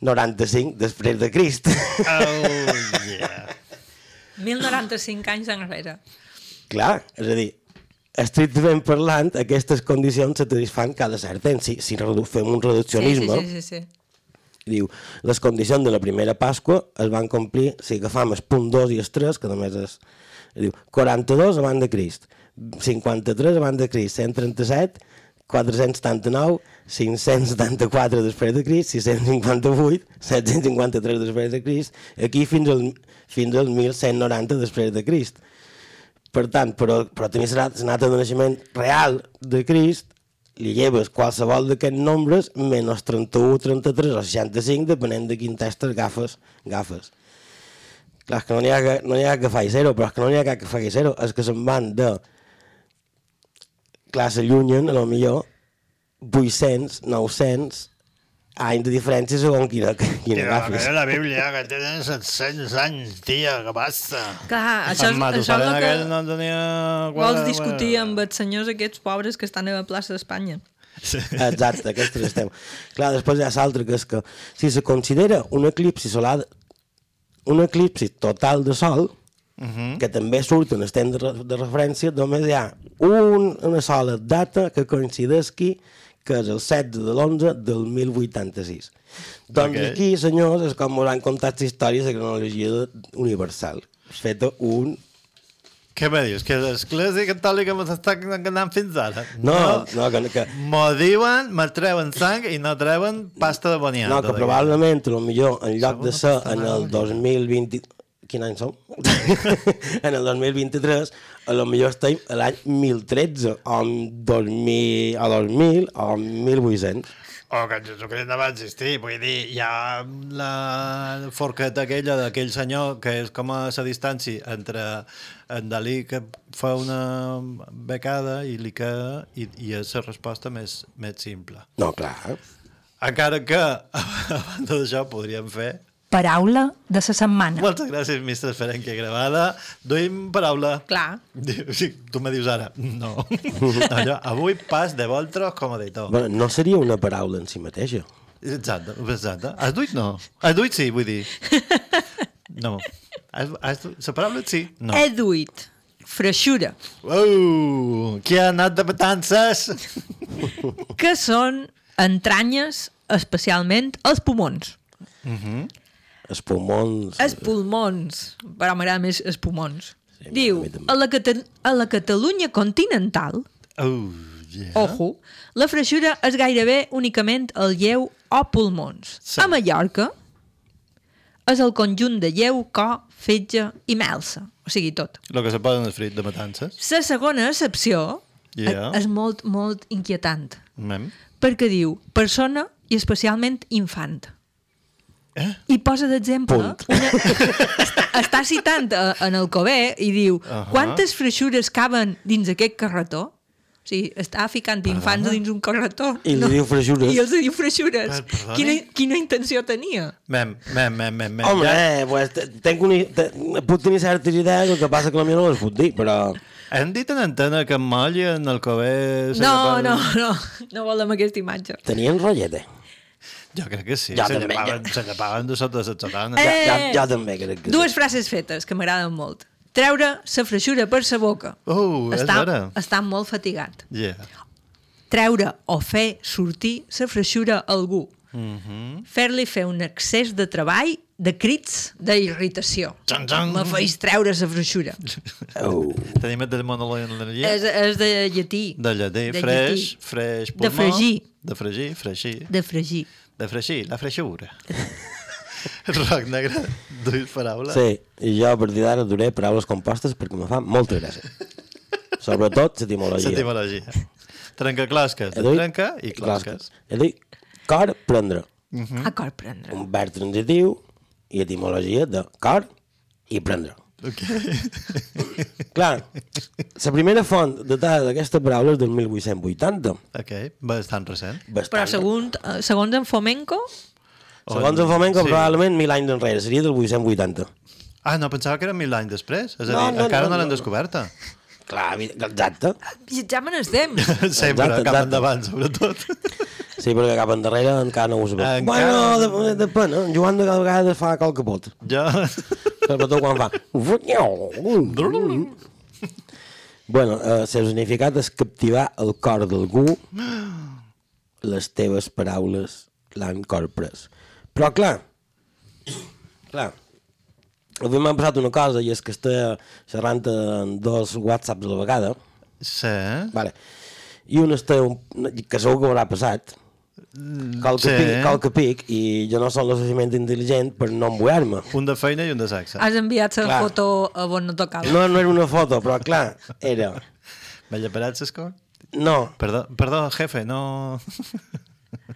1095 després de Crist. Oh, yeah. 1095 anys enrere. Clar, és a dir, estrictament parlant, aquestes condicions se satisfan cada cert temps. Si, si fem un Sí, sí, reduccionisme, sí, sí, sí. diu, les condicions de la primera Pasqua es van complir, si agafam el punt 2 i el 3, que només és, diu, 42 abans de Crist, 53 abans de Crist, 137, 479, 574 després de Crist, 658, 753 després de Crist, aquí fins al, fins al 1190 després de Crist. Per tant, però, però tenir la data de naixement real de Crist li lleves qualsevol d'aquests nombres menys 31, 33 o 65, depenent de quin test agafes. agafes. Clar, és que no n'hi ha, que- no ha que faci zero, però és que no n'hi ha que faci zero, és que se'n van de... Clar, s'allunyen, a lo millor, 800, 900 anys de diferència segons quina, quina Tio, que la Bíblia, que tenen 700 anys, tia, que basta. Clar, això és, això és el que no tenia... vols discutir amb els senyors aquests pobres que estan a la plaça d'Espanya. Exacte, aquest és el tema. Clar, després hi ha l'altre, que és que si se considera un eclipsi solar, un eclipsi total de sol, uh -huh. que també surt en el temps de, de referència, només hi ha un, una sola data que coincideixi que és el 16 de l'11 del 1086. Doncs Ok. aquí, senyors, és com m'hauran contat la història de cronologia universal. Feta un... Què me dius? Que l'església catòlica mos està enganant fins ara? No, no, que, que, M'ho diuen, me treuen sang i no treuen pasta de boniata. No, que probablement, a lo millor, en lloc de ser en el 2020... Quin any som? en el 2023, a lo millor estem a l'any 1013, o 2000, o 2000, o 1800. O que Jesucrist no va existir, vull dir, hi ha la forqueta aquella d'aquell senyor que és com a la distància entre en Dalí que fa una becada i li queda i, i és la resposta més, més simple. No, clar. Encara que, a banda d'això, podríem fer Paraula de la setmana. Moltes gràcies, Mr. Ferenque Gravada. Duim paraula. Clar. Sí, tu me dius ara. No. jo, avui pas de voltros com a editor. Bueno, no seria una paraula en si mateixa. Exacte, exacte. Has duit no. Has duit sí, vull dir. No. Has, has, du- la paraula sí. No. He duit freixura, Uh, qui ha anat de petances? que són entranyes, especialment els pulmons. Uh -huh. Els pulmons... Els pulmons, però m'agrada més els pulmons. Diu, a la, Cata a la Catalunya continental, Oh, yeah. ojo, la freixura és gairebé únicament el lleu o pulmons. Sí. A Mallorca és el conjunt de lleu, cor, fetge i melsa, o sigui, tot. Lo que se posa en el frit de matances. La segona accepció Yeah. és molt, molt inquietant, Mem. perquè diu persona i especialment infant. Eh? I posa d'exemple... Una... està, està citant a, en el Cové i diu Ahà. quantes freixures caben dins aquest carretó? O sigui, està ficant infants dins un carretó. I li diu freixures. I els diu freixures. Per-? Quina, quina intenció tenia? Mem, mem, mem, mem. mem. Home, Ja- eh, pues, te- tenc una, te, puc tenir certes idees, el que passa que la meva no les puc dir, però... Hem dit en antena que en Moll i en el Cové... se No, no, no. No volem aquesta imatge. Tenien rotlleta. Jo crec que sí. Jo se, també, llevaven, se llevaven de sota les sotanes. Eh! Jo, jo també crec que Dues sí. frases fetes que m'agraden molt. Treure la freixura per sa boca. Uh, és està, vera. està molt fatigat. Yeah. Treure o fer sortir la freixura a algú. Mm -hmm. Fer-li fer un excés de treball, de crits, d'irritació. Me feis treure la freixura. Oh. Tenim el de monologia. És, és de llatí. De llatí, De freix, llatí. freix, De pulmó. fregir. De fregir, freixir. De fregir. De freixir, la freixura. Roc negre, duis paraules. Sí, i jo a partir d'ara duré paraules compostes perquè me fa molta gràcia. Sobretot l'etimologia. L'etimologia. Trenca closques, He dit- trenca i closques. He dit cor, prendre. Mm -hmm. A cor prendre. Un verb transitiu i etimologia de cor i prendre. Ok. Clar, la primera font de dada d'aquesta paraula és del 1880. Ok, bastant recent. Però segons, eh, segons en Fomenko, Segons el flamenco, Sí. probablement mil anys enrere, seria del 880. Ah, no, pensava que era mil anys després. És a No, dir, no, encara no, no, l'han no. descoberta. Clar, exacte. Viatjam en el temps. Sempre, Exacte, cap exacte. endavant, sobretot. Sí, perquè cap endarrere encara no ho sabem. Encara- Bueno, de, depèn, eh? En Joan de cada vegada fa qualque pot. Jo... Sobretot quan fa... bueno, eh, el seu significat és captivar el cor d'algú, les teves paraules l'han corpres. Però, clar, clar, avui m'ha passat una cosa i és que està xerrant en dos whatsapps a la vegada. Sí. Vale. I un està, un, que segur que haurà passat, qualque, sí. pic, qualque pic, i jo no soc lo suficientment intel·ligent per no embuar-me. Un de feina i un de sexe. Has enviat la Clar. foto a on no tocava. No, no era una foto, però clar, era... M'ha lleparat l'escor? No, Perdó, perdó, jefe, no...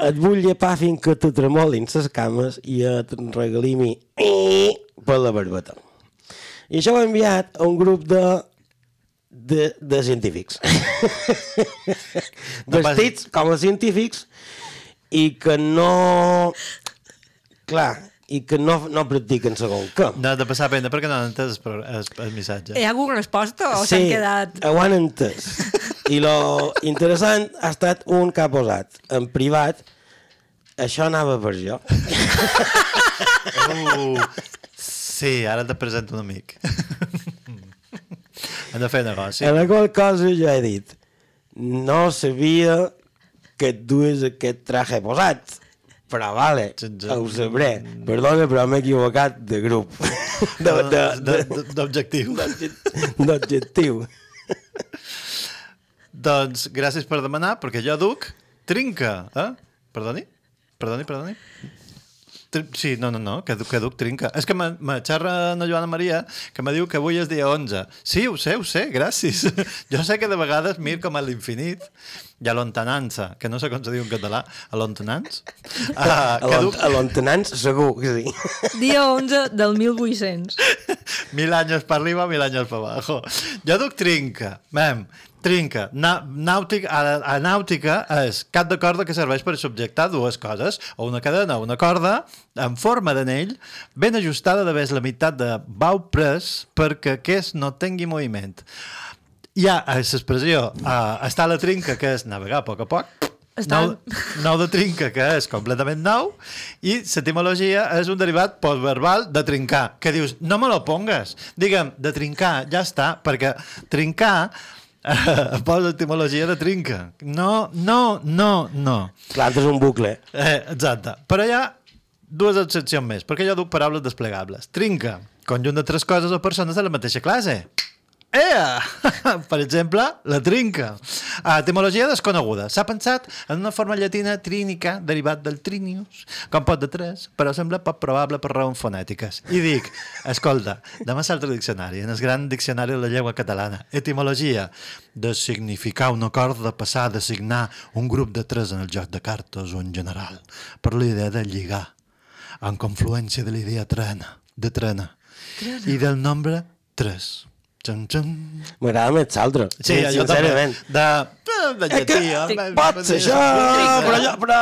et vull llepar fins que te tremolin les cames i et regalimi per la barbeta. I això ho he enviat a un grup de de, de científics. Vestits com a científics i que no... Clar, i que no, no practiquen segon què. No, de passar pena, perquè no han entès el, el, el missatge. Hi ha alguna resposta o sí, s'han quedat... ho han entès. I lo interessant ha estat un que ha posat en privat això anava per jo. Uh, sí, ara te presento un amic. Hem de fer negoci. En la qual cosa jo he dit no sabia que et dues aquest traje posat. Però vale, ho sabré. Perdona, però m'he equivocat de grup. D'objectiu. D'objectiu. Doncs gràcies per demanar, perquè jo duc trinca. Eh? Perdoni? Perdoni, perdoni? Sí, no, no, no, que duc, que duc trinca. És que me, me xerra la Joana Maria, que me diu que avui és dia 11. Sí, ho sé, ho sé, gràcies. Jo sé que de vegades mir com a l'infinit i a l'ontanança, que no sé com se diu en català, a l'ontanans. Ah, A duc a l'ontenants segur que sí. Dia 11 del 1800. Mil años para arriba, mil años para abajo. Jo duc trinca. Mem, trinca. Na, nàutica, a, a nàutica és cap de corda que serveix per subjectar dues coses, o una cadena o una corda, en forma d'anell, ben ajustada de la meitat de bau pres perquè aquest no tingui moviment. Hi ha l'expressió uh, està a la trinca, que és navegar a poc a poc, nou, nou de trinca, que és completament nou, i l'etimologia és un derivat postverbal de trincar, que dius, no me lo pongues. Digue'm, de trincar, ja està, perquè trincar eh, posa etimologia de trinca. No, no, no, no. L'altre és un bucle. Eh, exacte. Però hi ha dues excepcions més, perquè jo duc paraules desplegables. Trinca, conjunt de tres coses o persones de la mateixa classe. Ea! Per exemple, la trinca. Etimologia desconeguda. S'ha pensat en una forma llatina trínica, derivat del trinius, com pot de tres, però sembla poc probable per raons fonètiques. I dic, escolta, demà salta el diccionari, en el gran diccionari de la llengua catalana. Etimologia, de significar un acord de passar a designar un grup de tres en el joc de cartes o en general, per la idea de lligar, en confluència de la idea trena, de trena, Trena. i del nombre 3. M'agrada més l'altre. Sí, jo també. sincerament. De, de És que llatí, pot ser això, però, jo, però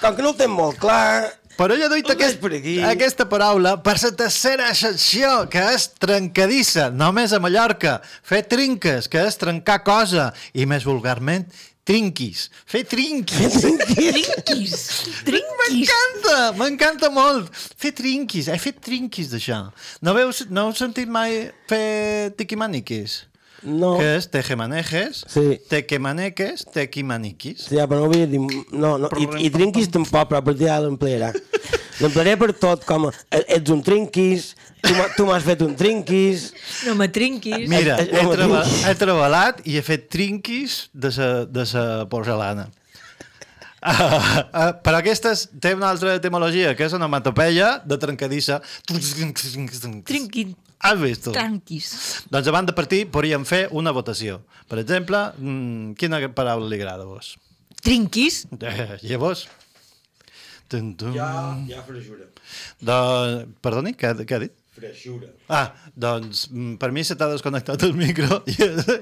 com que no ho tens molt clar... Però jo he dit aquest, aquesta paraula per la tercera accepció, que és trencadissa, només a Mallorca. Fer trinques, que és trencar cosa, i més vulgarment, trinquis. Fer trinquis. Trinquis. M'encanta, m'encanta molt. Fer trinquis, he fet trinquis d'això. No, veus, no heu sentit mai fer tiquimaniquis? No. Que és tejemanejes, Sí. tequemaneques, tequimaniquis. Sí, ja, però no havia dit... No, no. I, i trinquis tampoc, però a partir d'ara l'emplearà. L'emplearé per tot, com a, "E- ets un trinquis, tu m'ha- tu m'has fet un trinquis... No me trinquis. Mira, Eh, eh, he, trinquis. he treballat i he fet trinquis de sa, de sa porcelana. Uh, uh, però aquesta és- té una altra etimologia, que és una matopeia de trencadissa. Trinquin. Has vist? Tranquis. Doncs abans de partir podríem fer una votació. Per exemple, mm, quina paraula li agrada a vos? Trinquis. Eh, I a vos? Tum, tum. Ja, ja freixura. Doncs, perdoni, què, què ha dit? Freixura. Ah, doncs mm, per mi se t'ha desconnectat el micro i,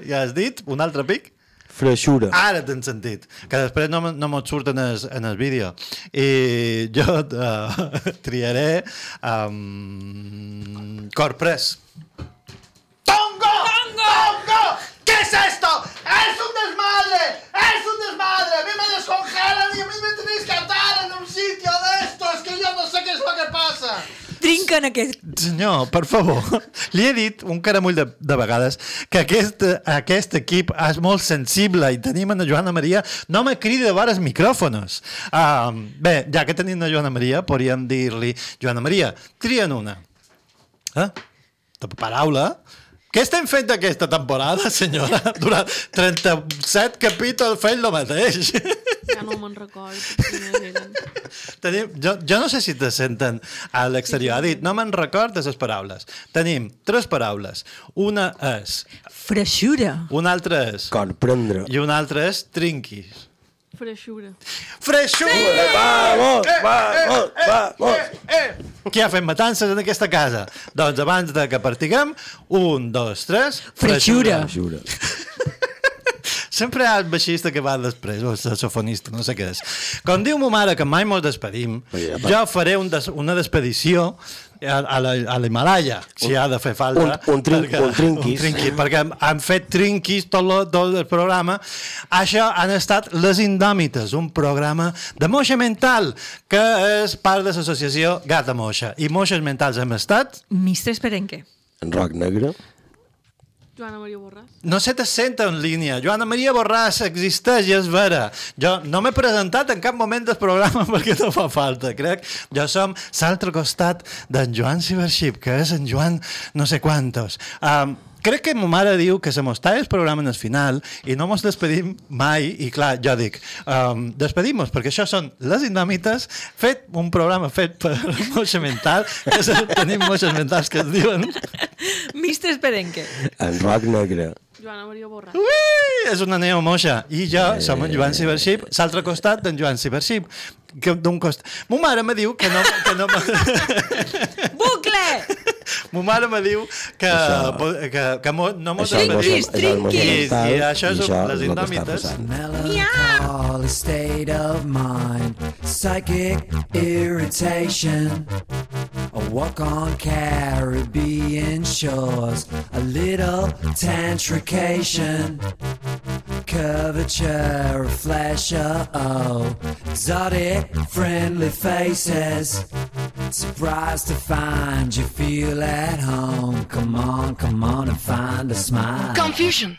i has dit un altre pic? Freixura. Ara t'han sentit, que després no, me- no mos surt en el, en el vídeo. I jo uh, triaré um, Corpress. ¡Tongo! ¡Tongo! ¿Qué es esto? ¡Es un desmadre! ¡Es un desmadre! A mí me descongelan y a mí me tenéis que atar en un sitio de esto. Es que yo no sé qué es lo que pasa. Trinquen aquest... Senyor, per favor, li he dit un caramull de, de vegades que aquest, aquest equip és molt sensible i tenim en Joana Maria, no me cridi de vares micròfonos. Um, bé, ja que tenim la Joana Maria, podríem dir-li, Joana Maria, trien una. Eh? De paraula. Què estem fent aquesta temporada, senyora? Durant 37 capítols fent el mateix. Ja no me'n recordo quines eren. Tenim, jo, jo no sé si te senten a l'exterior. Ha dit, no me'n record de les paraules. Tenim tres paraules. Una és... Freixura. Una altra és... Comprendre. I una altra és trinquis. Freixura. Freixura! Sí! Vamos, vamos, vamos. Qui ha fet matances en aquesta casa? Doncs abans de que partiguem, un, dos, tres... Freixura. Freixura. Sempre hi ha el baixista que va després, o el saxofonista, no sé què és. Com diu ma mare que mai mos despedim, jo faré un des, una despedició a, a la- a l'Himalaya, si ha de fer falta. Un- un trin- un trinquis. Un trinquis, perquè han, fet trinquis tot, lo, tot el programa. Això han estat Les Indòmites, un programa de moixa mental, que és part de l'associació Gata Moixa. I moixes mentals hem estat... Mister Esperenque. En roc negre. Joana Maria Borràs. No se te senta en línia. Joana Maria Borràs existeix i és vera. Jo no m'he presentat en cap moment del programa perquè no fa falta, crec. Jo som l'altre costat d'en Joan Cibership, que és en Joan no sé quantos. Um, crec que ma mare diu que se talla el programa en el final i no mos despedim mai i clar, jo dic um, despedim-nos perquè això són les indòmites fet un programa fet per moixa mental que és, tenim moixes mentals que es diuen Mister Esperenque. En roc negre. Joana Maria Borràs. Ui, és una neo moixa. I jo eh. som en Joan Cibership, l'altre costat d'en Joan Cibership. Que d'un costat... Mo mare me diu que no... Que no Bucle! Mo mare me diu que, Això- que, que mo, no això és moixa I, I això és això les indòmites. Melancholy state of mind, psychic irritation. A walk on Caribbean shores, a little tantrication. Curvature, a flash oh, exotic, friendly faces. Surprised to find you feel at home. Come on, come on and find a smile. Confusion.